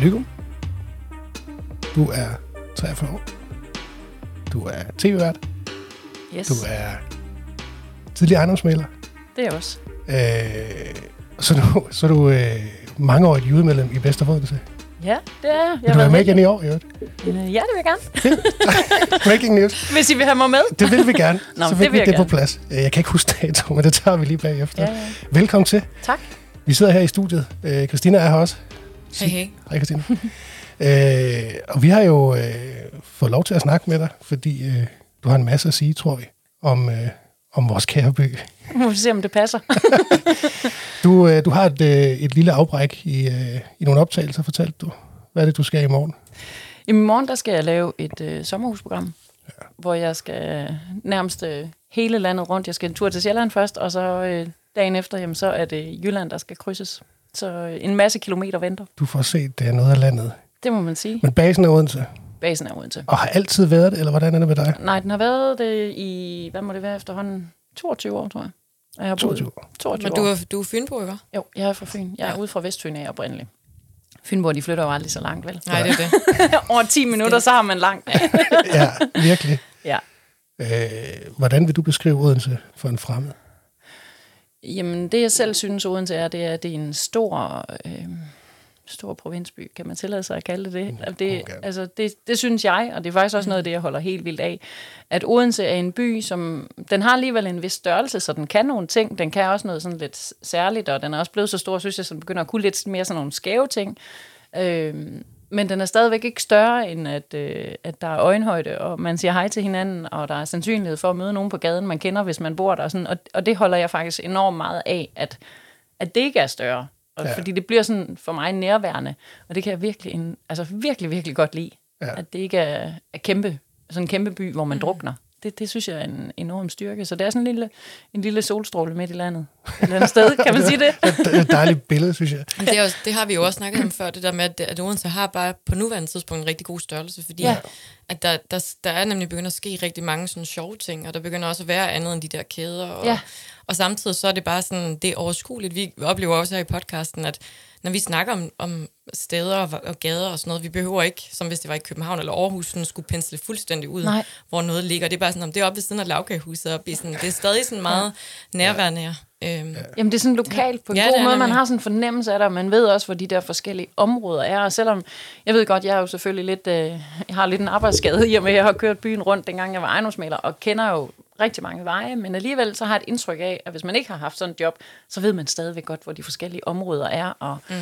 Lykum. Du er 43 år. Du er tv-vært. Yes, Du er tidligere ejendomsmaler. det er jeg også. Øh, så er du, så er du øh, mangeårigt judemedlem i Vesterfodelse. Ja, det er jeg. Vil du være med igen i år, i øvrigt? igen? Ja, det vil jeg gerne. Breaking news. Hvis I vil have mig med. Det vil vi gerne. Nå, så fik vil vi det på gerne. plads. Øh, Jeg kan ikke huske dato, men det tager vi lige bagefter. Ja, ja. Velkommen til. Tak. Vi sidder her i studiet. Øh, Christina er her også. Hey, hey. Hej Christina. øh, og vi har jo øh, fået lov til at snakke med dig, fordi øh, du har en masse at sige, tror vi, om, øh, om vores kære by. Nu må vi se, om det passer. Du, øh, du har et, øh, et lille afbræk i, øh, i nogle optagelser, fortalte du. Hvad er det, du skal i morgen? I morgen der skal jeg lave et øh, sommerhusprogram, ja. hvor jeg skal øh, nærmest øh, hele landet rundt. Jeg skal en tur til Sjælland først, og så øh, dagen efter, jamen, så er det Jylland, der skal krydses. Så en masse kilometer venter. Du får set, det er noget af landet. Det må man sige. Men basen er Odense, Basen er Odense. og har altid været det, eller hvordan er det med dig? Nej, den har været det i, hvad må det være efterhånden? 22 år, tror jeg. Og jeg har boet 22 år. 22 Men du er, du er fynbo, ikke? Jo, jeg er fra Fyn. Jeg er Ja. ude fra Vestfyn af oprindeligt. Fynborg, de flytter jo aldrig så langt, vel? Nej, det er det. Over 10 minutter, så har man langt. Ja, virkelig. ja. Øh, hvordan vil du beskrive Odense for en fremmed? Jamen, det jeg selv synes, Odense er, det er, at det er en stor, øh, stor provinsby, kan man tillade sig at kalde det det. Altså, det, okay. altså, det, det synes jeg, og det er faktisk også noget af det, jeg holder helt vildt af, at Odense er en by, som, den har alligevel en vis størrelse, så den kan nogle ting, den kan også noget sådan lidt særligt, og den er også blevet så stor, synes jeg, så den begynder at kunne lidt mere sådan nogle skæve ting. Øh, men den er stadigvæk ikke større, end at, øh, at der er øjenhøjde, og man siger hej til hinanden, og der er sandsynlighed for at møde nogen på gaden, man kender, hvis man bor der. Og, sådan, og, og det holder jeg faktisk enormt meget af, at, at det ikke er større. Og, Ja. Fordi det bliver sådan for mig nærværende, og det kan jeg virkelig, en, altså virkelig, virkelig godt lide. Ja. Ja. At det ikke er, er kæmpe, sådan en kæmpe by, hvor man mm. drukner. Det, det synes jeg er en enorm styrke. Så det er sådan en lille, en lille solstråle midt i landet. Et eller andet sted, kan man sige det? Det er et dejligt billede, synes jeg. Det, er også, det har vi jo også snakket om før, det der med, at, at Odense har bare på nuværende tidspunkt en rigtig god størrelse, fordi. Ja. at der, der, der er nemlig begyndt at ske rigtig mange sådan sjove ting, og der begynder også at være andet end de der kæder. Og, Ja. og samtidig så er det bare sådan, det er overskueligt. Vi oplever også her i podcasten, at når vi snakker om, om steder og, og gader og sådan noget, vi behøver ikke, som hvis det var i København eller Aarhus, sådan skulle pensle fuldstændig ud, Nej. hvor noget ligger. Det er bare sådan, om det er oppe ved siden af lavkagehuset, op i sådan, det er stadig sådan meget nærværende. Øhm, Jamen, det er sådan lokalt på en Ja, ja, god måde. Man har sådan en fornemmelse af det, og man ved også, hvor de der forskellige områder er. Og selvom, jeg ved godt, jeg er jo selvfølgelig lidt, øh, jeg har lidt en arbejdsskade i og med, at jeg har kørt byen rundt, dengang jeg var ejendomsmaler, og kender jo rigtig mange veje, men alligevel så har jeg et indtryk af, at hvis man ikke har haft sådan et job, så ved man stadigvæk godt, hvor de forskellige områder er. Og, mm.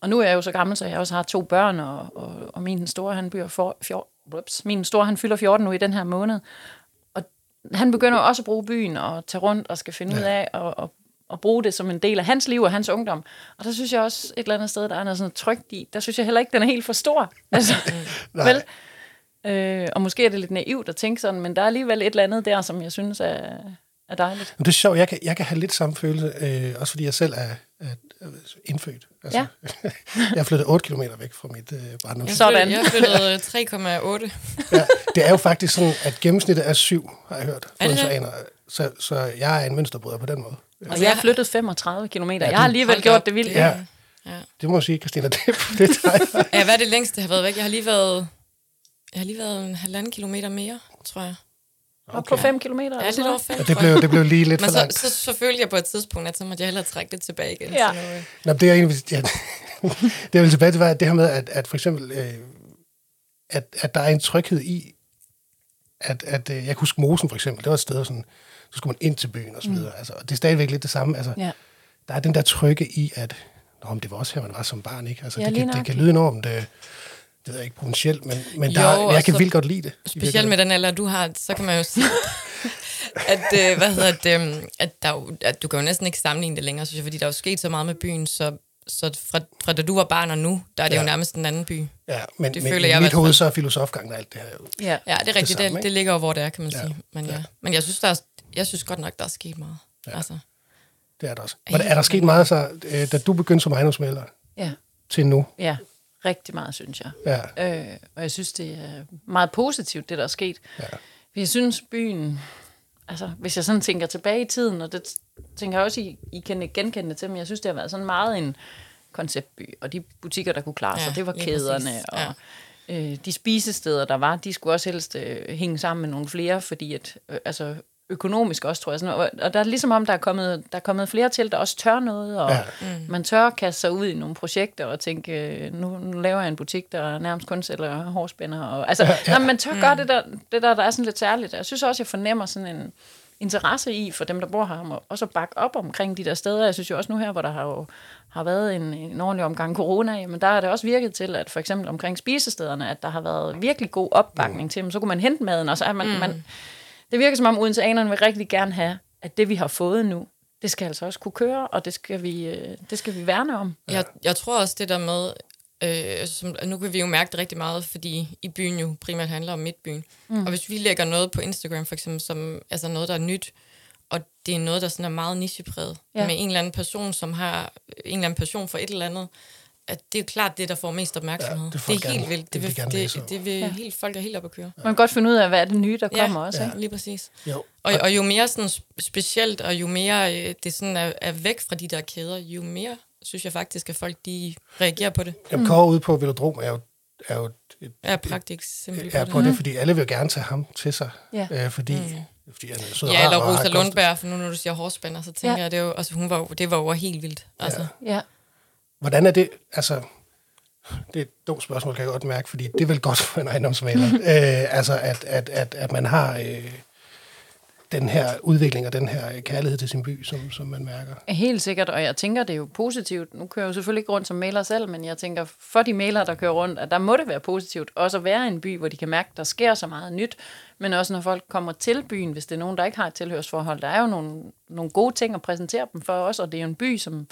og nu er jeg jo så gammel, så jeg også har to børn, og, og, og min store, han bliver for, fjor, ups, min store, han fylder 14 nu i den her måned. Og han begynder også at bruge byen og tage rundt og skal finde ja. ud af og, og, og bruge det som en del af hans liv og hans ungdom. Og der synes jeg også et eller andet sted, der er noget sådan trygt i. Der synes jeg heller ikke, den er helt for stor. Altså, Nej. vel? Øh, og måske er det lidt naivt at tænke sådan, men der er alligevel et eller andet der, som jeg synes er, er dejligt. Men det er sjovt, jeg kan, jeg kan have lidt samme følelse, øh, også fordi jeg selv er, er, er indfødt. Altså, Ja. jeg er flyttet 8 km væk fra mit øh, barndoms. jeg, Sådan. jeg flyttede 3,8. Ja, det er jo faktisk sådan, at gennemsnittet er 7, har jeg hørt. Er det det? Odenseaner. Så, så jeg er en mønsterbryder på den måde. Og jeg har flyttet 35 km. Jeg har alligevel gjort op, det vildt. det- Ja, Ja. det må jeg sige, Christina. Det, det er dig. Ja, hvad er det længste, jeg har været væk? Jeg har lige været, jeg har lige været en halvanden kilometer mere, tror jeg. Og på 5 km. Ja, lidt over fem, Og det blev, det blev lige lidt Men for så, langt. så, så følte jeg på et tidspunkt, at så måtte jeg hellere trække det tilbage igen. Ja. Så nu, øh, Nå, det er egentlig, ja, det jeg vil tilbage til, var at det her med, at, at for eksempel, øh, at, at der er en tryghed i, at, at øh, jeg kan huske Mosen for eksempel, det var et sted, sådan, så skulle man ind til byen og så videre. Mm. Altså, og det er stadigvæk lidt det samme. Altså, Ja. Der er den der trygge i, at Nå, men det var også her, man var som barn, ikke? Altså, Ja, det, kan, det kan lyde enormt, øh, det ved jeg ikke, provincielt, men, men der, Jo, er- jeg kan så- vildt godt lide det. specielt med den alder, du har, så kan man jo sige, at, øh, hvad hedder det, øhm, at, der, jo- at du kan jo næsten ikke sammenligne det længere, synes jeg, fordi der er jo sket så meget med byen, så, så fra, fra da du var barn og nu, der er det Ja. jo nærmest en anden by. Ja, men, det men føler i jeg mit hoved, så er filosofgangen og alt det her jo. Ja. Ja, det er rigtigt. Det, det ligger jo, hvor det er, kan man Ja. sige. Men, ja. Ja. Men jeg synes, der er, jeg synes godt nok, der er sket meget. Ja. Altså, Det er det også. Hvordan, er der sket meget så, øh, da du begyndte som ejendomsmælder ja. til nu? Ja, rigtig meget, synes jeg. Ja, Øh, og jeg synes, det er meget positivt, det der er sket. ja. Jeg synes, byen... Altså, hvis jeg sådan tænker tilbage i tiden, og det tænker jeg også, I, I kan genkende det til, men jeg synes, det har været sådan meget en, konceptby, og de butikker, der kunne klare sig, Ja, det var kæderne, præcis. og øh, de spisesteder, der var, de skulle også helst øh, hænge sammen med nogle flere, fordi at, øh, altså økonomisk også, tror jeg. Sådan, og, og der er ligesom om, der er, kommet, der er kommet flere til, der også tør noget, og Ja. mm. man tør at kaste sig ud i nogle projekter og tænke, øh, nu, nu laver jeg en butik, der nærmest kun sælger hårspænder. Og, altså, ja, ja. Nej, man tør mm. gøre det der, det der, der er sådan lidt særligt. Jeg synes også, jeg fornemmer sådan en interesse i for dem, der bor her, om at også at bakke op omkring de der steder. Jeg synes jo også nu her, hvor der har jo har været en, en ordentlig omgang corona, jamen der er det også virket til, at for eksempel omkring spisestederne, at der har været virkelig god opbakning mm. til dem. Så kunne man hente maden, og så er man, mm. man det virker som om Odenseanerne vil rigtig gerne have, at det vi har fået nu, det skal altså også kunne køre, og det skal vi, øh, det skal vi værne om. Jeg, jeg tror også det der med, øh, som, nu kan vi jo mærke det rigtig meget, fordi i byen jo primært handler om midtbyen. Mm. Og hvis vi lægger noget på Instagram for eksempel, som altså noget, der er nyt, og det er noget, der sådan er meget nichepræget, Ja. ja. med en eller anden person, som har en eller anden passion for et eller andet, at det er jo klart det, der får mest opmærksomhed. Ja, det det, det er gerne- helt vildt. det Det, vil om. det, det vil Ja. helt, folk er helt op at køre. Man kan godt finde ud af, hvad er det nye, der kommer også. ja, Ikke? lige præcis. Jo. Og, og jo mere sådan sp- specielt, og jo mere øh, det sådan er, er væk fra de der kæder, jo mere synes jeg faktisk, at folk de reagerer på det. Jamen, Kåre ude på Velodrom er jo, er jo et, Er praktisk eksempel er på det. det, fordi alle vil gerne tage ham til sig. Ja. Øh, fordi, mm. fordi han er sød og Ja, eller Rosa Lundberg, for nu når du siger hårspænder, så tænker Ja. ja. jeg, det, er jo, altså, hun var, det var jo helt vildt. Altså, ja. Ja. Hvordan er det, altså, det er et dumt spørgsmål, kan jeg godt mærke, fordi det er vel godt for en ejendomsmaler. øh, altså, at, at, at, at man har øh, den her udvikling og den her kærlighed til sin by, som, som man mærker. Helt sikkert, og jeg tænker, det er jo positivt. Nu kører jeg jo selvfølgelig ikke rundt som maler selv, men jeg tænker, for de malere, der kører rundt, at der må det være positivt også at være i en by, hvor de kan mærke, at der sker så meget nyt, men også når folk kommer til byen, hvis det er nogen, der ikke har et tilhørsforhold. Der er jo nogle, nogle gode ting at præsentere dem for os, og det er jo en by, som,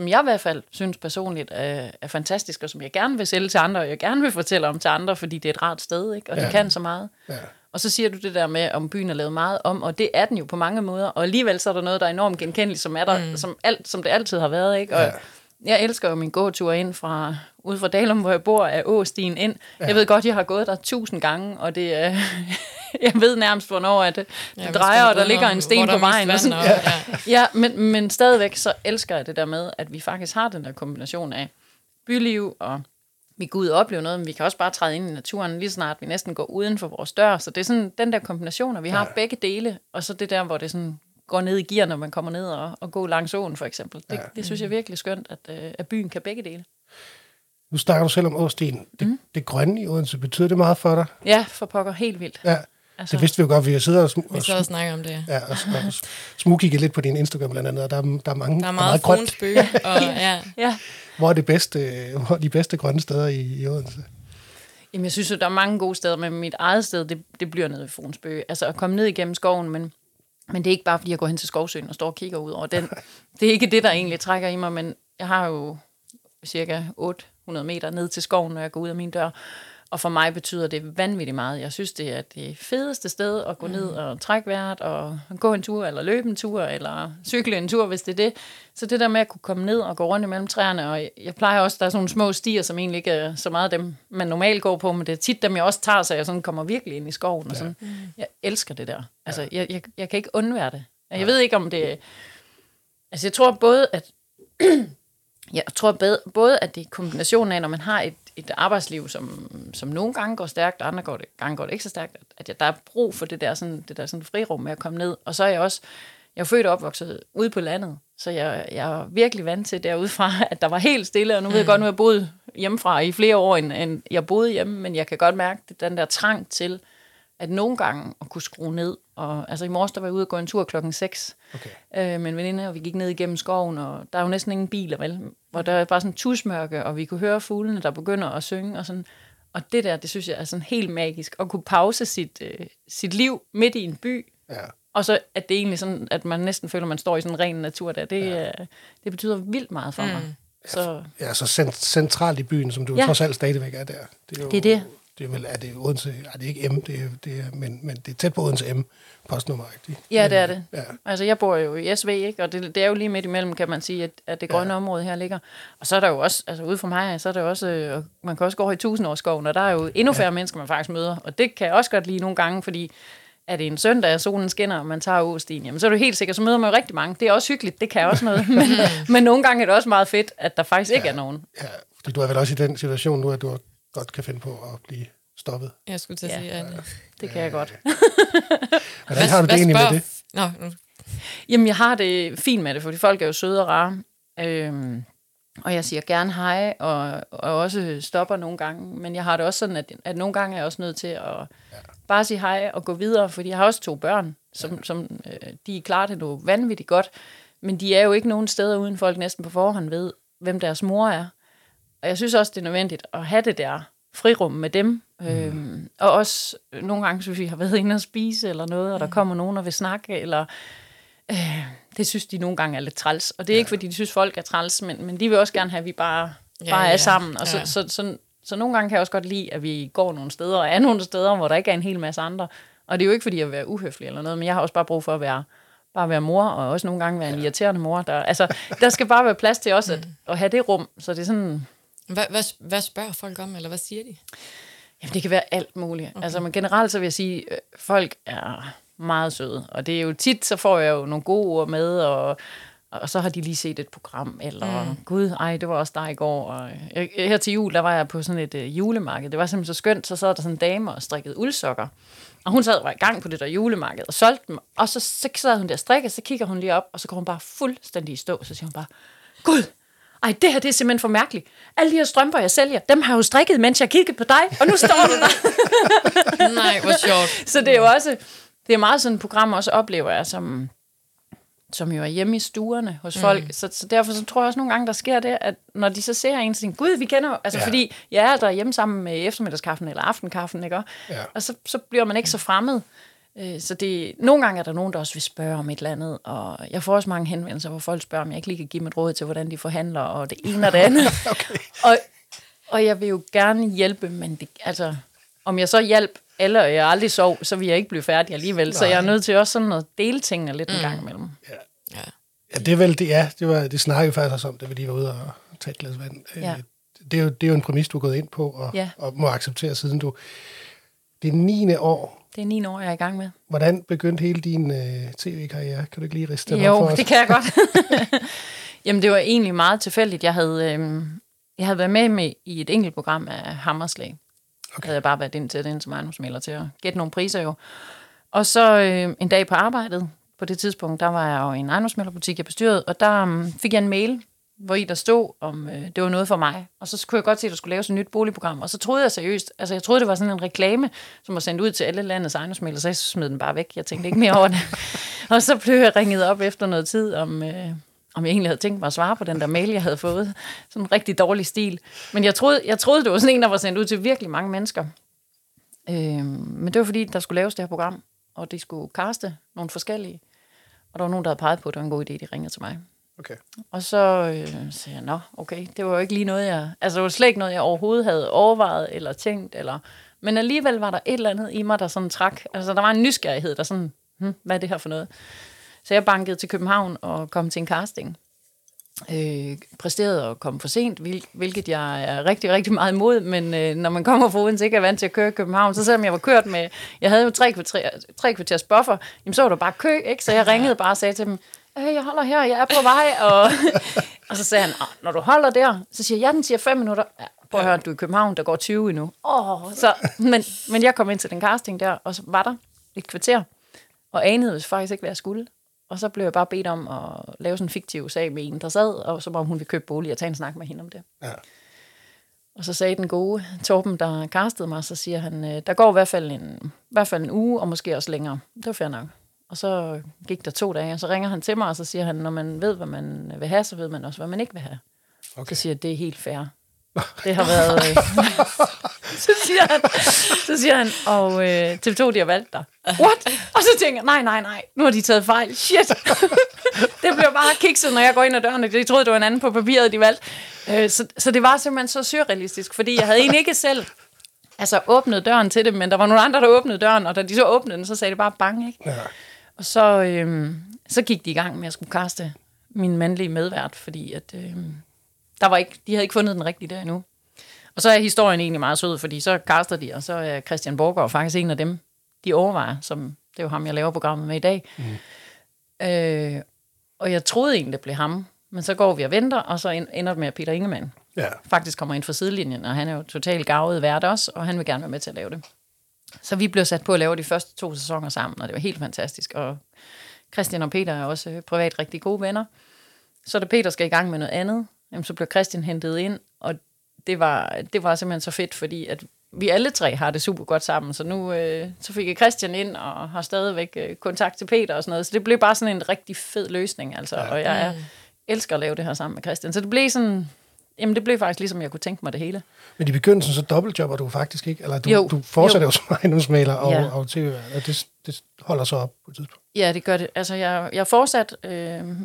som jeg i hvert fald synes personligt er, er fantastisk, og som jeg gerne vil sælge til andre, og jeg gerne vil fortælle om til andre, fordi det er et rart sted, ikke? og det Ja. kan så meget. Ja. Og så siger du det der med, om byen er lavet meget om, og det er den jo på mange måder. Og alligevel så er der noget, der er enormt genkendeligt, som, er der, mm. som, alt, som det altid har været. Ikke? Og Ja. Jeg elsker jo min gåtur ind fra, ude fra Dalum, hvor jeg bor, af Åstien ind. Ja. Jeg ved godt, jeg har gået der tusind gange, og det er, jeg ved nærmest, hvornår at det, det Ja, drejer, og der ligger en sten på vejen. Og sådan, og, ja. Ja, men, men stadigvæk så elsker jeg det der med, at vi faktisk har den der kombination af byliv og vi går ud og oplever noget, men vi kan også bare træde ind i naturen, lige så snart vi næsten går uden for vores dør. Så det er sådan den der kombination, og vi har Ja. begge dele, og så det der, hvor det sådan går ned i gear, når man kommer ned og, og går langs åen, for eksempel. Det, Ja. det synes jeg er virkelig skønt, at, øh, at byen kan begge dele. Nu snakker du selv om Åsten. Det, mm. det grønne i Odense, betyder det meget for dig? Ja, for pokker helt vildt. Ja, Altså, det vidste vi jo godt. Vi har siddet og, sm- Vi og, sad og snakkede om det, ja. ja, og, og smugkigget lidt på din Instagram blandt andet, og der er, der er mange Der er meget grønt. bruns bøge, og ja, Ja, Hvor er, det bedste, hvor er de bedste grønne steder i, i Odense? Jamen, jeg synes jo, der er mange gode steder, men mit eget sted, det, det bliver nede ved Fonsbø. Altså at komme ned igennem skoven, men, men det er ikke bare, fordi jeg går hen til skovsøen og står og kigger ud over den. Det er ikke det, der egentlig trækker i mig, men jeg har jo cirka 800 meter ned til skoven, når jeg går ud af min dør. Og for mig betyder det vanvittigt meget. Jeg synes, det er det fedeste sted at gå ned og trække vejret, og gå en tur, eller løbe en tur, eller cykle en tur, hvis det er det. Så det der med at kunne komme ned og gå rundt imellem træerne, og jeg plejer også, der er sådan nogle små stier, som egentlig ikke er så meget dem, man normalt går på, men det er tit dem, jeg også tager, så jeg sådan kommer virkelig ind i skoven. Og sådan. Jeg elsker det der. Altså, jeg, jeg, jeg kan ikke undvære det. Jeg ved ikke, om det... Altså, jeg tror både, at jeg tror både, at det er kombinationen af, når man har et, et arbejdsliv, som, som nogle gange går stærkt, og andre går det, gange går det ikke så stærkt, at, jeg, der er brug for det der, sådan, det der sådan frirum med at komme ned. Og så er jeg også, jeg er født og opvokset ude på landet, så jeg, jeg er virkelig vant til derudfra, at der var helt stille, og nu ved jeg godt, nu har jeg boet hjemmefra i flere år, end, end jeg boede hjemme, men jeg kan godt mærke det, den der trang til, at nogle gange at kunne skrue ned. Og, altså i morges, der var jeg ude og gå en tur klokken 6 Okay. øh, med en veninde, og vi gik ned igennem skoven, og der er jo næsten ingen biler, vel? Hvor der er bare sådan tusmørke, og vi kunne høre fuglene, der begynder at synge, og sådan. Og det der, det synes jeg er sådan helt magisk, at kunne pause sit, øh, sit liv midt i en by, Ja. og så at det egentlig sådan, at man næsten føler, at man står i sådan en ren natur der, det, ja. det betyder vildt meget for mm. mig. Så ja, så cent- centralt i byen, som du. Ja. trods alt stadigvæk er der. Det er, jo, Det er det. Det er vel, er det Odense, er det ikke M, det er, det er, men, men det er tæt på Odense M, postnummer, ikke? Ja, det er det. Ja. Altså, jeg bor jo i SV, ikke? og det, det er jo lige midt imellem, kan man sige, at, at det grønne ja. område her ligger. Og så er der jo også, altså ude for mig, så er der også, øh, man kan også gå over i tusindårsskoven, og der er jo endnu færre ja. mennesker, man faktisk møder. Og det kan jeg også godt lide nogle gange, fordi er det en søndag, og solen skinner, og man tager åstien, jamen så er du helt sikkert, så møder man jo rigtig mange. Det er også hyggeligt, det kan også noget. Men, men nogle gange er det også meget fedt, at der faktisk ikke er nogen. Ja, fordi du er vel også i den situation nu, at du godt kan finde på at blive stoppet. Jeg skulle til at Ja. sige, at... Det kan jeg godt. Hvordan har du det egentlig med det? Nå, nu. Jamen, jeg har det fint med det, fordi folk er jo søde og rare. Øhm, og jeg siger gerne hej, og, og også stopper nogle gange. Men jeg har det også sådan, at, at nogle gange er jeg også nødt til at ja. bare sige hej og gå videre, fordi jeg har også to børn, som, ja. som øh, de klarer det nu vanvittigt godt. Men de er jo ikke nogen steder, uden folk næsten på forhånd ved, hvem deres mor er. Og jeg synes også, det er nødvendigt at have det der frirum med dem. Mm. Øhm, og også øh, nogle gange, synes vi har været inde og spise eller noget, og der kommer nogen og vil snakke, eller øh, det synes de nogle gange er lidt træls. Og det er ja. ikke, fordi de synes, folk er træls, men, men de vil også gerne have, at vi bare, Ja, bare er ja. sammen. Og så, Ja. så, så, så, så nogle gange kan jeg også godt lide, at vi går nogle steder, og er nogle steder, hvor der ikke er en hel masse andre. Og det er jo ikke, fordi jeg vil være uhøflig eller noget, men jeg har også bare brug for at være bare være mor, og også nogle gange være en irriterende mor. Der, altså, der skal bare være plads til os at, at have det rum. Så det er sådan, Hvad, hvad, hvad spørger folk om, eller hvad siger de? Jamen, det kan være alt muligt. Okay. Altså, men generelt så vil jeg sige, at folk er meget søde. Og det er jo tit, så får jeg jo nogle gode ord med, og, og så har de lige set et program, eller mm. gud, ej, det var også dig i går. Og jeg, her til jul, der var jeg på sådan et uh, julemarked. Det var simpelthen så skønt, så sad der sådan en dame og strikkede uldsokker. Og hun sad og var i gang på det der julemarked og solgte dem. Og så, så sad hun der og strikkede, så kigger hun lige op, og så går hun bare fuldstændig i stå. Så siger hun bare, Gud, ej, det her det er simpelthen for mærkeligt. Alle de her strømper, jeg sælger, dem har jeg jo strikket, mens jeg kiggede på dig, og nu står du der. Nej, hvor sjovt. Så det er jo også, det er meget sådan et program, også oplever jeg, som, som jo er hjemme i stuerne hos folk. Så, så derfor så tror jeg også nogle gange, der sker det, at når de så ser en, så tænker gud, vi kender altså ja. fordi jeg er der hjemme sammen med eftermiddagskaffen eller aftenkaffen, ikke? Ja. Og så, så bliver man ikke så fremmed. Øh, Så det, nogle gange er der nogen, der også vil spørge om et eller andet, og jeg får også mange henvendelser, hvor folk spørger, om jeg ikke lige kan give et råd til, hvordan de forhandler, og det ene og det andet. Okay. og, og jeg vil jo gerne hjælpe, men det, altså, om jeg så hjælp alle, og jeg aldrig sov, så vil jeg ikke blive færdig alligevel. Så jeg er nødt til også sådan at dele tingene lidt en gang imellem. Ja. Ja, det er vel det, ja. Det, var, det snakkede vi faktisk også om, da vi lige var ude og tage et glas vand. Øh, Ja. Det, er jo, det er jo en præmis, du er gået ind på, og, Ja. og må acceptere siden du... Det er 9. år. Det er ni år, jeg er i gang med. Hvordan begyndte hele din øh, tv-karriere? Kan du ikke lige riste den op for Jo, os? det kan jeg godt. Jamen, det var egentlig meget tilfældigt. Jeg havde, øhm, jeg havde været med, med i et enkelt program af Hammerslag. Okay. Havde jeg bare været ind til det, som ejendomsmælder til at gætte nogle priser jo. Og så øh, en dag på arbejdet, på det tidspunkt, der var jeg jo i en ejendomsmælderbutik, jeg bestyrede, og der um, fik jeg en mail, hvor i der stod, om øh, det var noget for mig. Og så kunne jeg godt se, at der skulle laves et nyt boligprogram. Og så troede jeg seriøst, altså jeg troede, det var sådan en reklame, som var sendt ud til alle landets ejendomsmælder, så jeg smed den bare væk. Jeg tænkte ikke mere over det. og så blev jeg ringet op efter noget tid, om, øh, om jeg egentlig havde tænkt mig at svare på den der mail, jeg havde fået. Sådan en rigtig dårlig stil. Men jeg troede, jeg troede, det var sådan en, der var sendt ud til virkelig mange mennesker. Øh, men det var fordi, der skulle laves det her program, og de skulle kaste nogle forskellige. Og der var nogen, der havde peget på, at det var en god idé, de ringede til mig. Okay. Og så øh, sagde jeg, nå, okay, det var jo ikke lige noget, jeg... Altså, det var slet ikke noget, jeg overhovedet havde overvejet eller tænkt, eller... Men alligevel var der et eller andet i mig, der sådan trak. Altså, der var en nysgerrighed, der sådan, hm, hvad er det her for noget? Så jeg bankede til København og kom til en casting. Øh, præsterede og kom for sent, hvil, hvilket jeg er rigtig, rigtig meget imod, men øh, når man kommer fra Odense, ikke er vant til at køre i København, så selvom jeg var kørt med, jeg havde jo tre, kvarter, tre kvarters buffer, jamen så var der bare kø, ikke? så jeg ringede bare og sagde til dem, øh, jeg holder her, jeg er på vej, og, og så sagde han, "Ah, når du holder der, så siger jeg, ja, den siger fem minutter, ja, prøv at høre, du er i København, der går 20 endnu. Oh, så, men, men jeg kom ind til den casting der, og så var der et kvarter, og anede faktisk ikke, hvad jeg skulle. Og så blev jeg bare bedt om at lave sådan en fiktiv sag med en, der sad, og så om hun ville købe bolig og tage en snak med hende om det. Ja. Og så sagde den gode Torben, der kastede mig, så siger han, øh, der går i hvert fald en, i hvert fald en uge, og måske også længere. Det var fair nok. Og så gik der to dage, og så ringer han til mig, og så siger han, når man ved, hvad man vil have, så ved man også, hvad man ikke vil have. Okay. Så siger jeg, det er helt fair. Det har været... Øh, så, siger han, så siger han, og øh, TV2, de har valgt dig. What? Og så tænker jeg, nej, nej, nej, nu har de taget fejl. Shit. det blev bare kikset, når jeg går ind ad døren, og de troede, det var en anden på papiret, de valgte. Øh, så, så det var simpelthen så surrealistisk, fordi jeg havde egentlig ikke selv altså, åbnet døren til det, men der var nogle andre, der åbnede døren, og da de så åbnede den, så sagde det bare bang, ikke? Ja. Og så, øhm, så gik de i gang med at skulle kaste min mandlige medvært, fordi at, øhm, der var ikke, de havde ikke fundet den rigtige der endnu. Og så er historien egentlig meget sød, fordi så kaster de, og så er Christian Borgård faktisk en af dem, de overvejer som Det er jo ham, jeg laver programmet med i dag. Mm. Øh, og jeg troede egentlig, det blev ham. Men så går vi og venter, og så ender det med, at Peter Ingemann Ja. faktisk kommer ind fra sidelinjen, og han er jo totalt gavet vært også, og han vil gerne være med til at lave det. Så vi blev sat på at lave de første to sæsoner sammen, og det var helt fantastisk. Og Christian og Peter er også privat rigtig gode venner. Så da Peter skal i gang med noget andet, jamen, så bliver Christian hentet ind, og det var, det var simpelthen så fedt, fordi at vi alle tre har det super godt sammen, så nu øh, så fik jeg Christian ind og har stadigvæk øh, kontakt til Peter og sådan noget, så det blev bare sådan en rigtig fed løsning, altså, ja. og jeg er, elsker at lave det her sammen med Christian, så det blev sådan, jamen det blev faktisk ligesom jeg kunne tænke mig det hele. Men i begyndelsen så dobbeltjobber du faktisk ikke? Eller du, Jo. du fortsætter jo, Jo. som ejendomsmaler og, Ja. og tv og det, det holder så op på et tidspunkt. Ja, det gør det. Altså, jeg, jeg fortsat øh,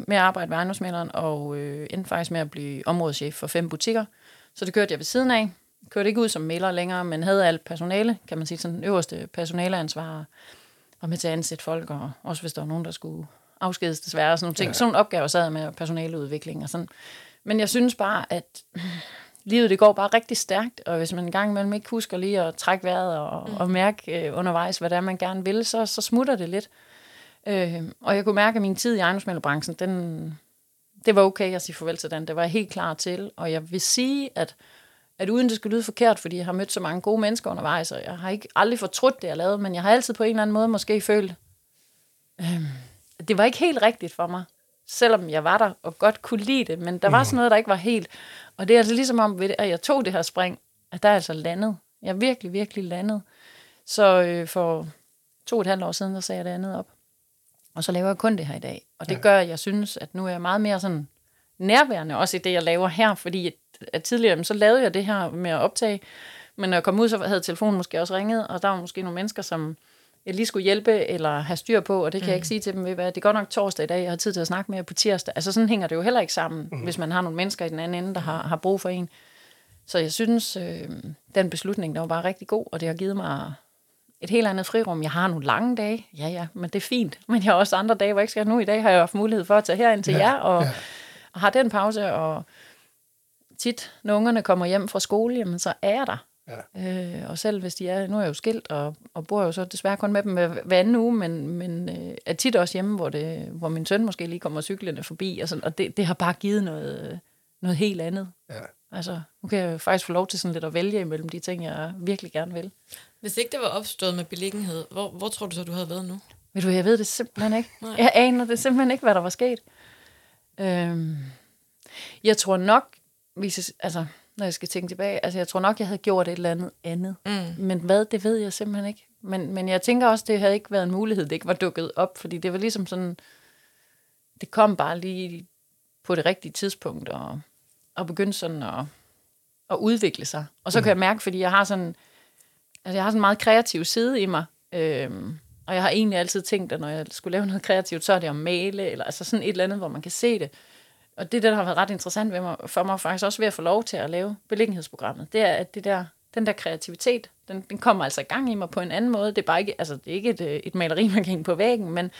med at arbejde ved ejendomsmaleren, og øh, endte faktisk med at blive områdeschef for fem butikker. Så det kørte jeg ved siden af. Kørte ikke ud som maler længere, men havde alt personale, kan man sige, sådan øverste personaleansvar, var med til at ansætte folk, og også hvis der var nogen, der skulle afskedes desværre, og sådan nogle ting. Ja. Sådan nogle opgaver sad med personaleudvikling og sådan. Men jeg synes bare, at livet det går bare rigtig stærkt, og hvis man en gang imellem ikke husker lige at trække vejret og, mm. og mærke øh, undervejs, hvad det er, man gerne vil, så, så smutter det lidt. Øh, og jeg kunne mærke, at min tid i ejendomsmælderbranchen, den, det var okay at sige farvel til den. Det var jeg helt klar til. Og jeg vil sige, at, at uden det skulle lyde forkert, fordi jeg har mødt så mange gode mennesker undervejs, og jeg har ikke aldrig fortrudt det, jeg lavede, men jeg har altid på en eller anden måde måske følt, øh, det var ikke helt rigtigt for mig. Selvom jeg var der og godt kunne lide det, men der var sådan noget, der ikke var helt. Og det er altså ligesom om, at jeg tog det her spring, at der er altså landet. Jeg er virkelig, virkelig landet. Så øh, for to og et halvt år siden, der sagde jeg det andet op. Og så laver jeg kun det her i dag. Og det ja. gør, at jeg synes, at nu er jeg meget mere sådan nærværende, også i det, jeg laver her. Fordi at, at tidligere, så lavede jeg det her med at optage. Men når jeg kom ud, så havde telefonen måske også ringet, og der var måske nogle mennesker, som jeg lige skulle hjælpe eller have styr på, og det kan mm. jeg ikke sige til dem, ved hvad, det er godt nok torsdag i dag, jeg har tid til at snakke med jer på tirsdag. Altså sådan hænger det jo heller ikke sammen, mm. hvis man har nogle mennesker i den anden ende, der har, har brug for en. Så jeg synes, øh, den beslutning, der var bare rigtig god, og det har givet mig et helt andet frirum. Jeg har nogle lange dage, ja ja, men det er fint. Men jeg har også andre dage, hvor jeg ikke skal. Nu i dag har jeg haft mulighed for at tage herind til Ja, jer, og, ja. og har den pause, og tit, når ungerne kommer hjem fra skole, jamen, så er jeg der. Ja. Øh, og selv hvis de er, nu er jeg jo skilt, og, og bor jo så desværre kun med dem hver, hver anden uge, men, men øh, er tit også hjemme, hvor, det, hvor min søn måske lige kommer cyklende forbi, og, sådan, og det, det har bare givet noget, noget helt andet. Ja. Altså, nu kan jeg faktisk få lov til sådan lidt at vælge imellem de ting, jeg virkelig gerne vil. Hvis ikke det var opstået med beliggenhed, hvor, hvor tror du så, du havde været nu? Ved du, jeg ved det simpelthen ikke. Nej. Jeg aner det simpelthen ikke, hvad der var sket. Øhm, jeg tror nok, hvis altså, når jeg skal tænke tilbage, altså jeg tror nok, jeg havde gjort et eller andet andet. Mm. Men hvad, det ved jeg simpelthen ikke. Men, men jeg tænker også, det havde ikke været en mulighed, det ikke var dukket op, fordi det var ligesom sådan, det kom bare lige på det rigtige tidspunkt, og, og begyndte sådan at, at udvikle sig. Og så kan jeg mærke, fordi jeg har sådan, altså jeg har sådan en meget kreativ side i mig, øhm, og jeg har egentlig altid tænkt, at når jeg skulle lave noget kreativt, så er det at male, eller altså sådan et eller andet, hvor man kan se det. Og det, der har været ret interessant ved mig, for mig faktisk også ved at få lov til at lave beliggenhedsprogrammet, det er, at det der, den der kreativitet, den, den kommer altså i gang i mig på en anden måde. Det er bare ikke, altså, det er ikke et, øh, et maleri, man kan hænge på væggen, men,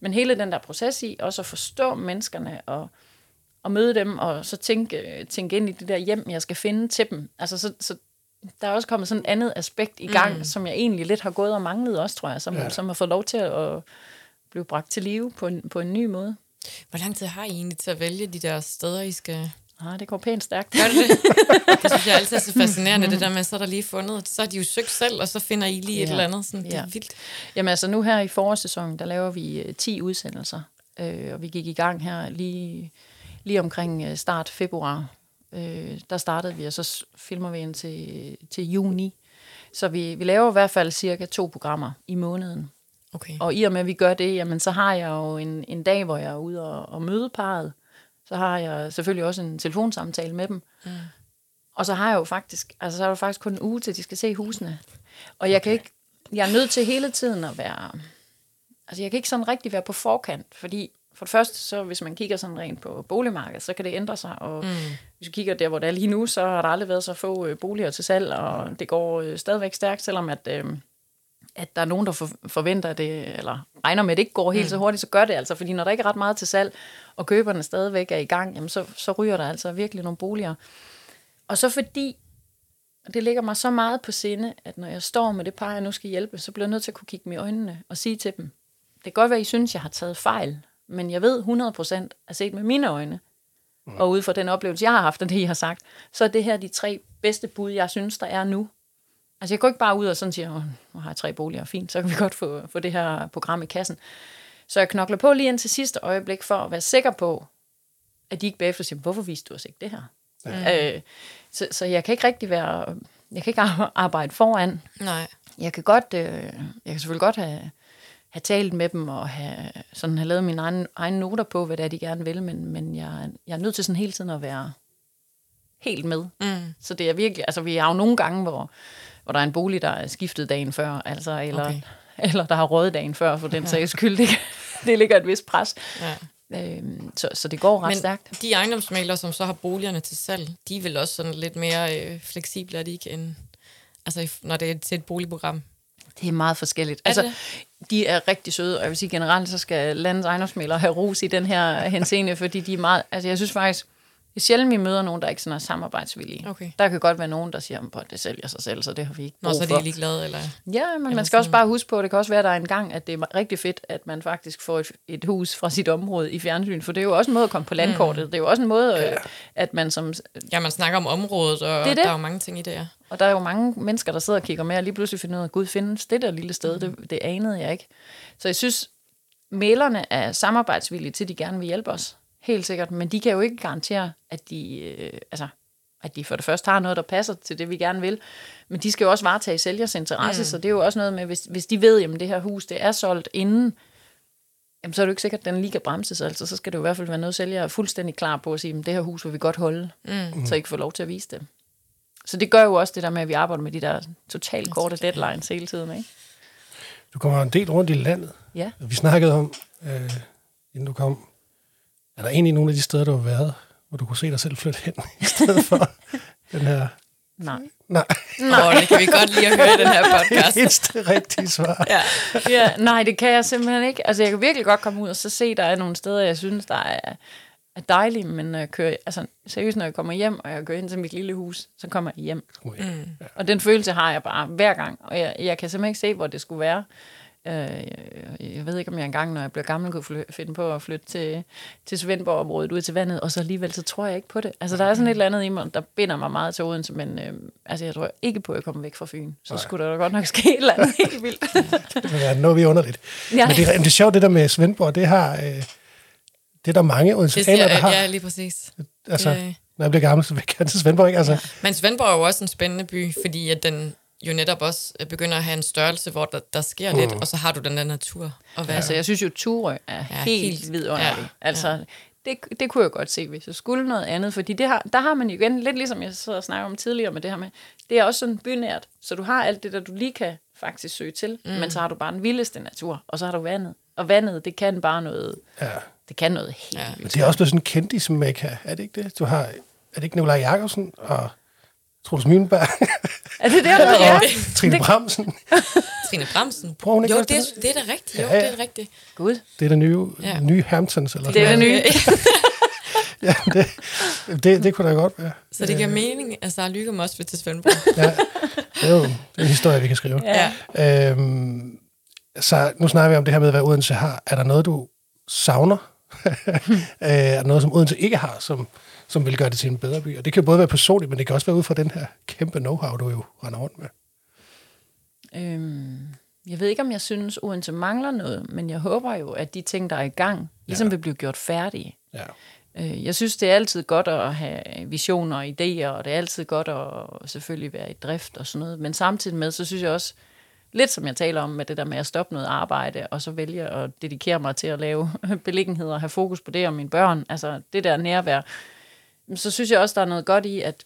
men hele den der proces i, også at forstå menneskerne og, og møde dem, og så tænke, tænke ind i det der hjem, jeg skal finde til dem. Altså, så, så der er også kommet sådan et andet aspekt i gang, mm. som jeg egentlig lidt har gået og manglet også, tror jeg, som, ja. som har fået lov til at blive bragt til live på en, på en ny måde. Hvor lang tid har I egentlig til at vælge de der steder, I skal... Ah, det går pænt stærkt. Gør det det? det synes jeg altid er så fascinerende, det der med, så er der lige fundet, så har de jo søgt selv, og så finder I lige et Ja. eller andet. Sådan, det er Ja. vildt. Jamen altså nu her i forårssæsonen, der laver vi øh, 10 udsendelser, øh, og vi gik i gang her lige, lige omkring øh, start februar. Øh, der startede vi, og så filmer vi ind til, til juni. Så vi, vi laver i hvert fald cirka to programmer i måneden. Okay. Og i og med, at vi gør det, jamen, så har jeg jo en, en dag, hvor jeg er ude og, og møde parret. Så har jeg selvfølgelig også en telefonsamtale med dem. Mm. Og så har jeg jo faktisk, altså så er der faktisk kun en uge til, de skal se husene. Og jeg kan ikke, jeg er nødt til hele tiden at være, altså jeg kan ikke sådan rigtig være på forkant, fordi for det første, så hvis man kigger sådan rent på boligmarkedet, så kan det ændre sig, og mm. hvis vi kigger der, hvor det er lige nu, så har der aldrig været så få øh, boliger til salg, og det går øh, stadigvæk stærkt, selvom at, øh, at der er nogen, der for, forventer det, eller regner med, at det ikke går helt så hurtigt, så gør det altså, fordi når der ikke er ret meget til salg, og køberne stadigvæk er i gang, jamen så, så ryger der altså virkelig nogle boliger. Og så fordi, Og det ligger mig så meget på sinde, at når jeg står med det par, jeg nu skal hjælpe, så bliver jeg nødt til at kunne kigge dem i øjnene og sige til dem, det kan godt være, I synes, jeg har taget fejl, men jeg ved 100% at set med mine øjne, mm. og ud fra den oplevelse, jeg har haft, og det, I har sagt, så er det her de tre bedste bud, jeg synes, der er nu. Altså, jeg går ikke bare ud og sådan siger, nu har jeg tre boliger, fint, så kan vi godt få, få det her program i kassen. Så jeg knokler på lige ind til sidste øjeblik, for at være sikker på, at de ikke bagefter siger, hvorfor viste du os ikke det her? Ja. Øh, så, så jeg kan ikke rigtig være, jeg kan ikke arbejde foran. Nej. Jeg kan godt, øh, jeg kan selvfølgelig godt have, have talt med dem og have, sådan have lavet mine egne, egne noter på, hvad det er, de gerne vil, men, men jeg, jeg er nødt til sådan hele tiden at være helt med. Mm. Så det er virkelig, altså vi har jo nogle gange, hvor, hvor der er en bolig, der er skiftet dagen før, altså, eller, Okay. eller der har rådet dagen før, for den sags skyld. Det, det ligger et vist pres. Ja. Øhm, så, så det går ret Men stærkt. de ejendomsmalere, som så har boligerne til salg, de er vel også sådan lidt mere øh, fleksible, er de ikke, end, altså, når det er til et boligprogram. Det er meget forskelligt. Er Altså, det? de er rigtig søde, og jeg vil sige generelt, så skal landets ejendomsmælere have ros i den her henseende, fordi de er meget, altså jeg synes faktisk, det er sjældent, vi møder nogen, der ikke sådan er samarbejdsvillige. Okay. Der kan godt være nogen, der siger, at det sælger sig selv, så det har vi ikke Nå, brug så er de ligeglade, eller? Ja, men Eller man skal også bare huske på, at det kan også være, at der er en gang, at det er rigtig fedt, at man faktisk får et, et hus fra sit område i fjernsyn, for det er jo også en måde at komme på landkortet. Det er jo også en måde, ja. at man som... Ja, man snakker om området, og Det er det. der er jo mange ting i det, ja. Og der er jo mange mennesker, der sidder og kigger med, og lige pludselig finder ud af, at Gud findes det der lille sted, det, det anede jeg ikke. Så jeg synes, mailerne er samarbejdsvillige til, de gerne vil hjælpe os. Helt sikkert, men de kan jo ikke garantere, at de, øh, altså, at de for det første har noget, der passer til det, vi gerne vil. Men de skal jo også varetage sælgers interesse, mm. så det er jo også noget med, hvis, hvis de ved, at det her hus det er solgt inden, jamen, så er det jo ikke sikkert, at den lige kan bremses. Altså, så skal det jo i hvert fald være noget, sælger er fuldstændig klar på at sige, at det her hus vil vi godt holde, mm. så I kan få lov til at vise det. Så det gør jo også det der med, at vi arbejder med de der totalt korte deadlines hele tiden. Ikke? Du kommer en del rundt i landet. Ja. Vi snakkede om, øh, inden du kom, er der egentlig nogle af de steder, du har været, hvor du kunne se dig selv flytte hen, i stedet for den her... Nej. Nej, Nå, det kan vi godt lide at høre den her podcast. eneste rigtige svar. Ja. ja, nej, det kan jeg simpelthen ikke. Altså, jeg kan virkelig godt komme ud og så se, der er nogle steder, jeg synes, der er, er dejlige, men når jeg kører, altså, seriøst, når jeg kommer hjem, og jeg kører ind til mit lille hus, så kommer jeg hjem. Mm. Og den følelse har jeg bare hver gang, og jeg, jeg kan simpelthen ikke se, hvor det skulle være. Øh, jeg ved ikke, om jeg engang, når jeg bliver gammel, kunne fly- finde på at flytte til, til Svendborg-området ud til vandet, og så alligevel, så tror jeg ikke på det. Altså, der er sådan et eller andet i mig, der binder mig meget til Odense, men øh, altså, jeg tror ikke på, at jeg kommer væk fra Fyn. Så skulle der da godt nok ske et eller andet helt vildt. Det vil være noget, vi er underligt. Ja. Men det, er- det er sjovt, det der med Svendborg, det har... Øh, det er der mange odenseaner, der har. ja, lige præcis. altså, det- når jeg bliver gammel, så vil jeg gerne til Svendborg, ikke? Altså, Men Svendborg er jo også en spændende by, fordi at den jo netop også øh, begynder at have en størrelse, hvor der, der sker mm. lidt, og så har du den der natur at være. Altså, jeg synes jo, Turø er ja, helt, helt- vidunderlig. ja, altså, det, det kunne jeg godt se, hvis jeg skulle noget andet. Fordi det har, der har man jo igen, lidt ligesom jeg så og snakker om tidligere med det her med, det er også sådan bynært. Så du har alt det, der du lige kan faktisk søge til, mm. men så har du bare den vildeste natur, og så har du vandet. Og vandet, det kan bare noget, ja. det kan noget helt Ja. ja. Men vildt. det er også blevet sådan en kendis-mekka, er det ikke det? Du har, er det ikke Nikolaj Jakobsen og Troels Møllenberg Er det der, der og er? Trine Det- Bramsen? Trine hun ikke jo, det, det? er- det er da rigtigt. Jo, Ja, ja. det er da rigtigt. Gud, Det er det nye, Ja. nye Hamptons, eller det er det nye. Ja, det, det, det kunne da godt være. Så det giver mening, at Sara Lykke også vil til Svendborg. Ja, det er jo det er en historie, vi kan skrive. Ja. ja. Øhm, så nu snakker vi om det her med, hvad Odense har. Er der noget, du savner? øh, er der noget, som Odense ikke har, som, som vil gøre det til en bedre by? Og det kan jo både være personligt, men det kan også være ud fra den her kæmpe know-how, du jo render rundt med. Øhm, jeg ved ikke, om jeg synes, Odense mangler noget, men jeg håber jo, at de ting, der er i gang, ligesom ja. vil blive gjort færdige. Ja. Øh, Jeg synes, det er altid godt at have visioner og idéer, og det er altid godt at selvfølgelig være i drift og sådan noget. Men samtidig med, så synes jeg også, lidt som jeg taler om med det der med at stoppe noget arbejde, og så vælge at dedikere mig til at lave beliggenheder og have fokus på det og mine børn, altså det der nærvær, så synes jeg også, der er noget godt i, at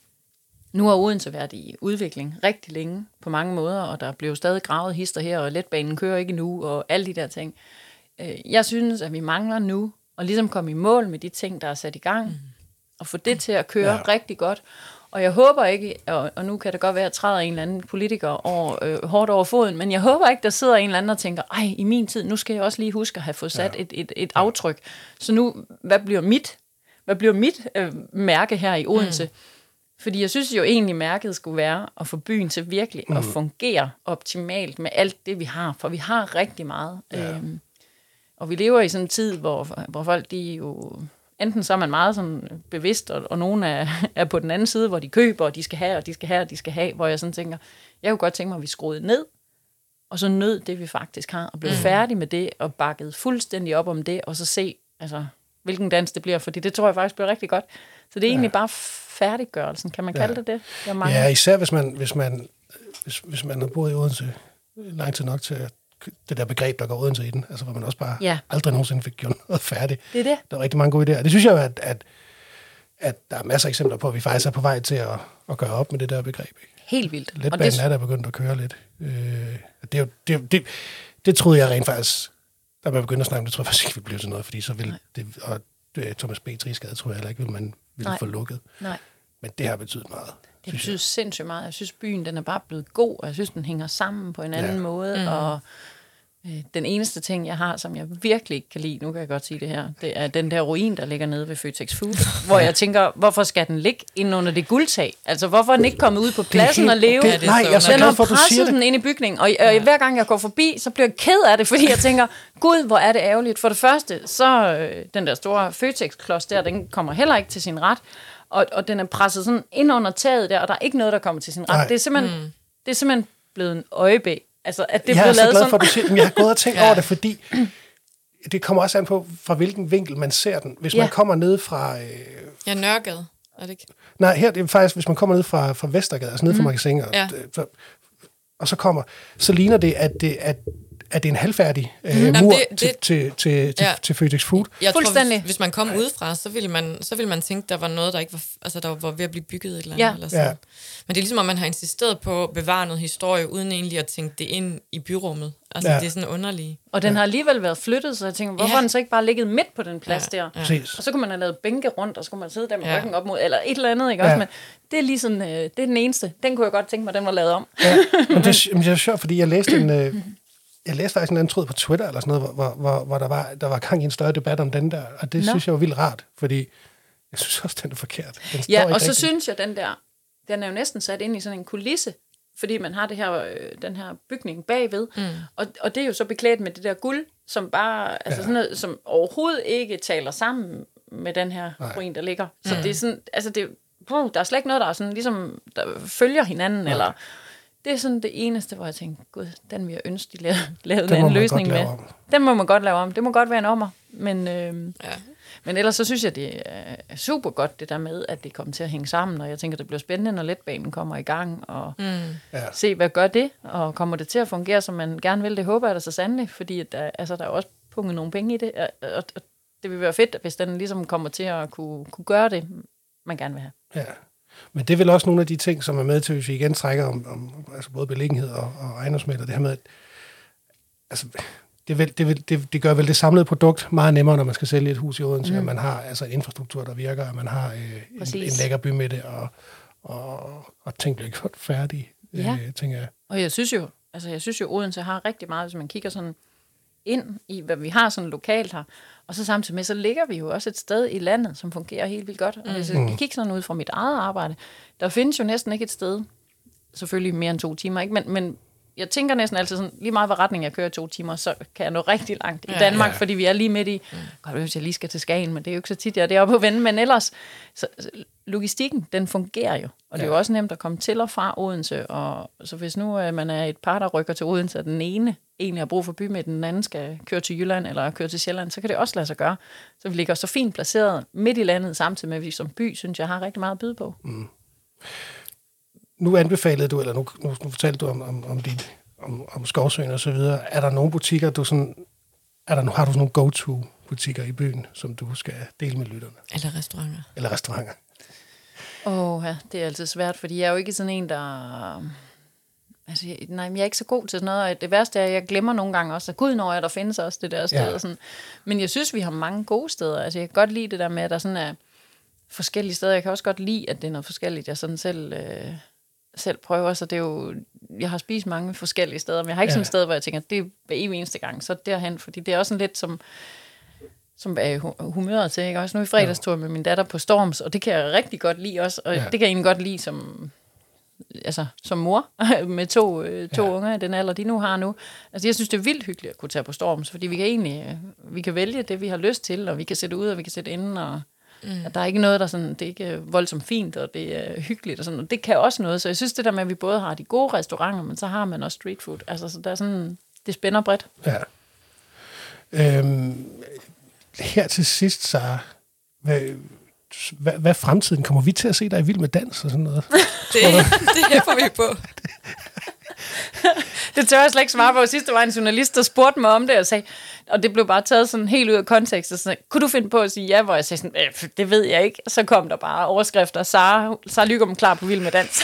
nu har Odense været i udvikling rigtig længe på mange måder, og der blev stadig gravet hister her, og letbanen kører ikke nu, og alle de der ting. Øh, Jeg synes, at vi mangler nu at ligesom komme i mål med de ting, der er sat i gang, mm. og få det til at køre ja. rigtig godt. Og jeg håber ikke, og, og nu kan det godt være, at jeg træder en eller anden politiker over, øh, hårdt over foden, men jeg håber ikke, der sidder en eller anden og tænker, ej, i min tid, nu skal jeg også lige huske at have fået sat ja. et, et, et aftryk. Så nu, hvad bliver mit, hvad bliver mit øh, mærke her i Odense? Mm. Fordi jeg synes jo egentlig, mærket skulle være at få byen til virkelig mm. at fungere optimalt med alt det, vi har. For vi har rigtig meget. Ja. Øhm, og vi lever i sådan en tid, hvor, hvor folk de jo... Enten så er man meget sådan bevidst, og, og nogen er, er på den anden side, hvor de køber, og de skal have, og de skal have, og de skal have. Hvor jeg sådan tænker, jeg kunne godt tænke mig, at vi skruede ned, og så nød det, vi faktisk har, og blev mm. færdige med det, og bakket fuldstændig op om det, og så se, altså, hvilken dans det bliver, fordi det tror jeg faktisk bliver rigtig godt. Så det er egentlig ja. bare færdiggørelsen, kan man kalde ja. det det? det mange. Ja, især hvis man, hvis man, hvis, hvis man har boet i Odense lang tid nok til at det der begreb, der går Odense i den, altså hvor man også bare ja. aldrig nogensinde fik gjort noget færdigt. Det er det. Der er rigtig mange gode idéer. Det synes jeg at, at, at der er masser af eksempler på, at vi faktisk er på vej til at, at gøre op med det der begreb. Ikke? Helt vildt. Letbanen det... er der begyndt at køre lidt. Øh, det, er jo, det, det, det troede jeg rent faktisk, da man begyndte at snakke om det, tror jeg faktisk ikke ville blive til noget, fordi så vil det, og det, Thomas B. Triskade, tror jeg heller ikke, vil man ville få lukket. Nej. Men det har betydet meget. Det betyder sindssygt meget. Jeg synes, byen den er bare blevet god, og jeg synes, den hænger sammen på en anden ja. måde, mm. og den eneste ting, jeg har, som jeg virkelig ikke kan lide, nu kan jeg godt sige det her, det er den der ruin, der ligger nede ved Føtex Food, hvor jeg tænker, hvorfor skal den ligge inde under det guldtag? Altså, hvorfor er den ikke kommet ud på pladsen og leve? Okay, Nej, jeg er så den glad for, at du siger det. den ind i bygningen, og ja. hver gang jeg går forbi, så bliver jeg ked af det, fordi jeg tænker, gud, hvor er det ærgerligt. For det første, så øh, den der store Føtex-klods der, den kommer heller ikke til sin ret, og, og den er presset sådan ind under taget der, og der er ikke noget, der kommer til sin ret. Nej. Det er simpelthen, mm. det er simpelthen blevet en øjebæ Altså, at det jeg er så glad for, at du siger Jeg har gået og tænkt ja. over det, fordi det kommer også an på, fra hvilken vinkel man ser den. Hvis ja. man kommer ned fra... Øh, ja, Nørregade, er det ikke? Nej, her det er faktisk, hvis man kommer ned fra, fra Vestergade, altså ned mm. fra Magasin, og, ja. og, og så kommer, så ligner det, at det, at at det er en halvfærdig øh, mm. mur det, det, til, til, til, ja. til, til Føtex Food. Jeg Fuldstændig. Tror, hvis, hvis man kom udefra, så ville man, så ville man tænke, der var noget, der ikke var, altså, der var ved at blive bygget et eller andet. Ja. Eller sådan. Ja. Men det er ligesom, at man har insisteret på at bevare noget historie, uden egentlig at tænke det ind i byrummet. Altså, ja. det er sådan underligt. Og den ja. har alligevel været flyttet, så jeg tænker, hvorfor ja. har den så ikke bare ligget midt på den plads ja. der? Ja. Og så kunne man have lavet bænke rundt, og så kunne man sidde der med ja. ryggen op mod, eller et eller andet, ikke ja. også? Men det er lige sådan, øh, det er den eneste. Den kunne jeg godt tænke mig, den var lavet om. Ja. Men det, men det er sjovt, fordi jeg læste en, øh, jeg læste faktisk en anden tråd på Twitter, eller sådan noget, hvor, hvor, hvor der, var, der var gang i en større debat om den der, og det Nå. synes jeg var vildt rart, fordi jeg synes også, den er forkert. Den ja, og så synes jeg, den der, den er jo næsten sat ind i sådan en kulisse, fordi man har det her, øh, den her bygning bagved, mm. og, og det er jo så beklædt med det der guld, som bare, altså ja. sådan noget, som overhovedet ikke taler sammen med den her Nej. ruin, der ligger. Så mm. det er sådan, altså det, puh, der er slet ikke noget, der er sådan, ligesom, der følger hinanden, Nej. eller det er sådan det eneste, hvor jeg tænker, gud, den vil jeg ønske, de lavede, lavede en løsning med. Den må man godt lave om. Det må godt være en ommer. Men, øh, ja. men ellers så synes jeg, det er super godt, det der med, at det kommer til at hænge sammen. Og jeg tænker, det bliver spændende, når letbanen kommer i gang. Og mm. ja. se, hvad gør det? Og kommer det til at fungere, som man gerne vil? Det håber jeg da så sandelig. Fordi at der, altså, der er også punget nogle penge i det. Og, og, og det vil være fedt, hvis den ligesom kommer til at kunne, kunne gøre det, man gerne vil have. Ja. Men det er vel også nogle af de ting, som er med til, hvis vi igen trækker om, om altså både beliggenhed og, og ejendomsmæld, det her med, at altså, det, vil, det, vil, det, det gør vel det samlede produkt meget nemmere, når man skal sælge et hus i Odense, mm. at man har altså, en infrastruktur, der virker, at man har øh, en, en lækker by med det, og, og, og ting bliver gjort færdige, ja. øh, tænker jeg. Og jeg synes jo, altså jeg synes jo, Odense har rigtig meget, hvis man kigger sådan ind i, hvad vi har sådan lokalt her, og så samtidig med, så ligger vi jo også et sted i landet, som fungerer helt vildt godt. Og hvis jeg mm. kigger sådan ud fra mit eget arbejde, der findes jo næsten ikke et sted, selvfølgelig mere end to timer, ikke? Men, men jeg tænker næsten altid sådan, lige meget hvad retning jeg kører to timer, så kan jeg nå rigtig langt i Danmark, ja. fordi vi er lige midt i, mm. godt hvis jeg lige skal til Skagen, men det er jo ikke så tit, jeg er deroppe på vende, men ellers, så, logistikken, den fungerer jo, og det er jo også nemt at komme til og fra Odense, og så hvis nu uh, man er et par, der rykker til Odense, og den ene egentlig har brug for bymidten, den anden skal køre til Jylland eller køre til Sjælland, så kan det også lade sig gøre. Så vi ligger så fint placeret midt i landet, samtidig med, at vi som by, synes jeg, har rigtig meget at byde på. Mm. Nu anbefalede du, eller nu, nu, nu fortalte du om, om, om dit om, om skovsøen og så videre. Er der nogle butikker, du sådan, er der, har du sådan nogle go-to butikker i byen, som du skal dele med lytterne? Eller restauranter. Eller restauranter. Åh, oh, ja, det er altid svært, fordi jeg er jo ikke sådan en, der... Altså, nej, jeg er ikke så god til sådan noget, og det værste er, at jeg glemmer nogle gange også, at gud, når jeg, der findes også det der sted. Ja. Sådan. Men jeg synes, vi har mange gode steder. Altså, jeg kan godt lide det der med, at der sådan er forskellige steder. Jeg kan også godt lide, at det er noget forskelligt, jeg sådan selv, øh, selv prøver. Så det er jo, jeg har spist mange forskellige steder, men jeg har ikke ja. sådan et sted, hvor jeg tænker, det er hver eneste gang, så derhen, fordi det er også sådan lidt som, som er humøret til. Ikke? Også nu i fredagstur med min datter på Storms, og det kan jeg rigtig godt lide også. Og ja. det kan jeg egentlig godt lide som, altså, som mor med to, øh, to Ja. unger i den alder, de nu har nu. Altså, jeg synes, det er vildt hyggeligt at kunne tage på Storms, fordi vi kan egentlig øh, vi kan vælge det, vi har lyst til, og vi kan sætte ud, og vi kan sætte inde, og mm. at der er ikke noget, der sådan, det er ikke voldsomt fint, og det er hyggeligt, og sådan, og det kan også noget. Så jeg synes, det der med, at vi både har de gode restauranter, men så har man også street food. Altså, så der er sådan, det spænder bredt. Ja. Øhm, her til sidst, så hvad, hvad, hvad fremtiden? Kommer vi til at se dig i Vild med Dans og sådan noget? Det, det hæpper vi på. Det tør jeg slet ikke svare på. Sidst der var en journalist, der spurgte mig om det, og sagde, og det blev bare taget sådan helt ud af kontekst, og sådan, kunne du finde på at sige ja, hvor jeg sagde sådan, "Øh, det ved jeg ikke. Så kom der bare overskrifter, Sara, Sara Lygum klar på Vild med Dans.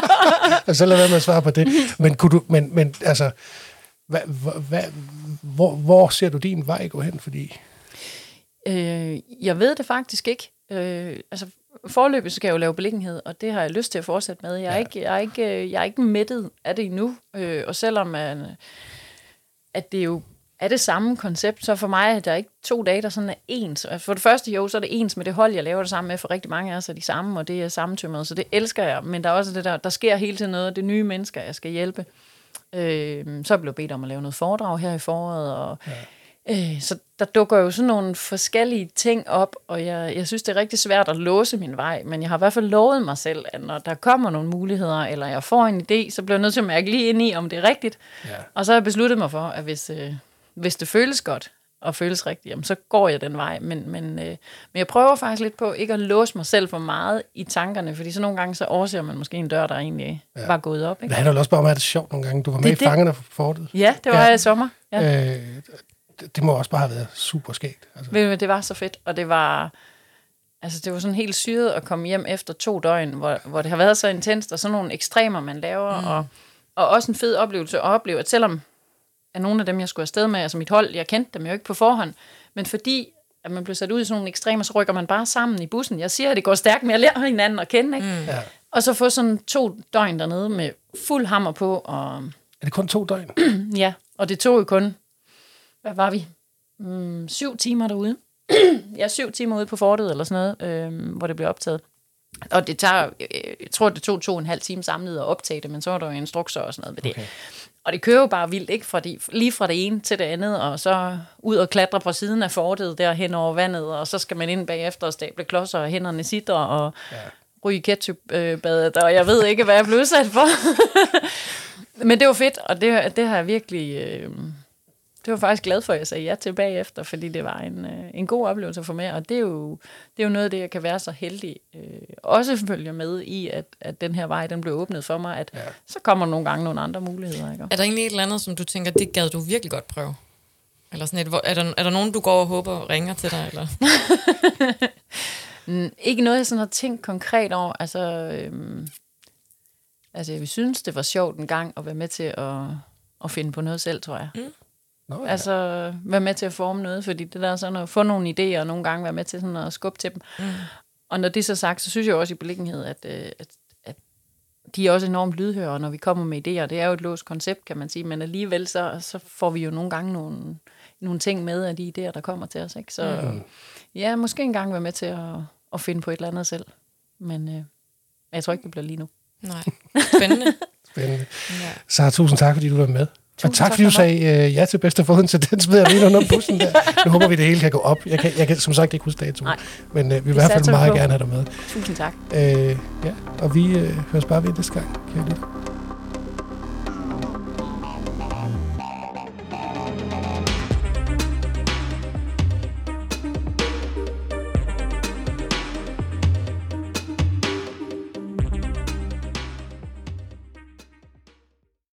Og så lad være med at svare på det. Men, kunne du, men, men altså, hvad, hvad, hvor, hvor ser du din vej gå hen? Fordi, øh, jeg ved det faktisk ikke. Øh, altså, forløbet skal jeg jo lave beliggenhed, og det har jeg lyst til at fortsætte med. Jeg er, Ja. ikke, jeg er, ikke, øh, jeg er ikke mættet af det endnu, øh, og selvom at, at det jo er det samme koncept, så for mig er der ikke to dage, der sådan er ens. Altså, For det første, jo, så er det ens med det hold, jeg laver det sammen med, for rigtig mange af os er de samme, og det er sammentømret, så det elsker jeg. Men der er også det der, der sker hele tiden noget, og det er nye mennesker, jeg skal hjælpe. Øh, så er jeg blevet bedt om at lave noget foredrag her i foråret, og ja. Øh, så der dukker jo sådan nogle forskellige ting op, og jeg, jeg synes, det er rigtig svært at låse min vej, men jeg har i hvert fald lovet mig selv, at når der kommer nogle muligheder, eller jeg får en idé, så bliver jeg nødt til at mærke lige ind i, om det er rigtigt. ja. Og så har jeg besluttet mig for, at hvis, øh, hvis det føles godt, og føles rigtigt, jamen, så går jeg den vej. Men, men, øh, men jeg prøver faktisk lidt på ikke at låse mig selv for meget i tankerne, fordi så nogle gange så overser man måske en dør, der egentlig ja. var gået op. Det Ikke? handler vel også bare om at det sjovt nogle gange. Du var med Det i er det. Fangerne for Fortet. Ja, det var ja. i sommer. Ja. Øh, det, det må også bare have været super skægt. Altså. Ved du Det var så fedt, og det var... Altså, det var sådan helt syret at komme hjem efter to døgn, hvor, hvor det har været så intenst, og sådan nogle ekstremer, man laver, mm. og, og også en fed oplevelse at opleve, at selvom at nogle af dem, jeg skulle afsted med, altså mit hold, jeg kendte dem jo ikke på forhånd, men fordi at man blev sat ud i sådan nogle ekstremer, så rykker man bare sammen i bussen. Jeg siger, at det går stærkt med at lære hinanden at kende, ikke? Mm. Ja. Og så få sådan to døgn dernede med fuld hammer på, og Er det kun to døgn? Ja, og det tog jo kun, hvad var vi? Mm, syv timer derude. ja, syv timer ude på fortet eller sådan noget, øh, hvor det blev optaget. Og det tager, øh, jeg tror, det tog to og en halv time samlet at optage det, men så var der jo instrukser og sådan noget med det. Okay. Og det kører jo bare vildt, ikke? Fra de, lige fra det ene til det andet, og så ud og klatre på siden af fortet der hen over vandet, og så skal man ind bagefter og stable klodser, og hænderne sidder, og Ja. ryge ketchupbadet, og jeg ved ikke, hvad jeg blev udsat for. Men det var fedt, og det, det har jeg virkelig... Øh, det var faktisk glad for, at jeg sagde ja til bagefter, fordi det var en, øh, en god oplevelse for mig, og det er, jo, det er jo noget af det, jeg kan være så heldig. Øh, også følger med i, at, at den her vej, den blev åbnet for mig, at Ja. så kommer nogle gange nogle andre muligheder. Ikke? Er der egentlig et eller andet, som du tænker, det gad du virkelig godt prøve? Eller sådan et, hvor, er, der, er der nogen, du går og håber ringer til dig? Eller? Mm, Ikke noget, jeg sådan har tænkt konkret over. Altså, øhm, altså, jeg synes, det var sjovt en gang at være med til at, at finde på noget selv, tror jeg. Mm. Nå, ja. Altså, være med til at forme noget, fordi det der er sådan at få nogle idéer, og nogle gange være med til sådan at skubbe til dem. Mm. Og når det er så sagt, så synes jeg også i beliggenhed, at, øh, at, at de er også enormt lydhøre, når vi kommer med idéer. Det er jo et låst koncept, kan man sige, men alligevel så, så får vi jo nogle gange nogle, nogle ting med af de idéer, der kommer til os. Ikke? Så mm. ja, måske engang være med til at, at finde på et eller andet selv. Men øh, jeg tror ikke, det bliver lige nu. Nej. Spændende. Spændende. ja. Så tusind tak, fordi du var med. Og tak, fordi du sagde øh, ja til bedste forhånd, så den smider jeg lige under bussen der. Nu håber vi, det hele kan gå op. Jeg kan, jeg kan som sagt ikke huske datoen, men øh, vi vil i hvert fald meget på. gerne have dig med. Tusind tak. Øh, ja, og vi øh, høres bare ved næste gang, kære lytter.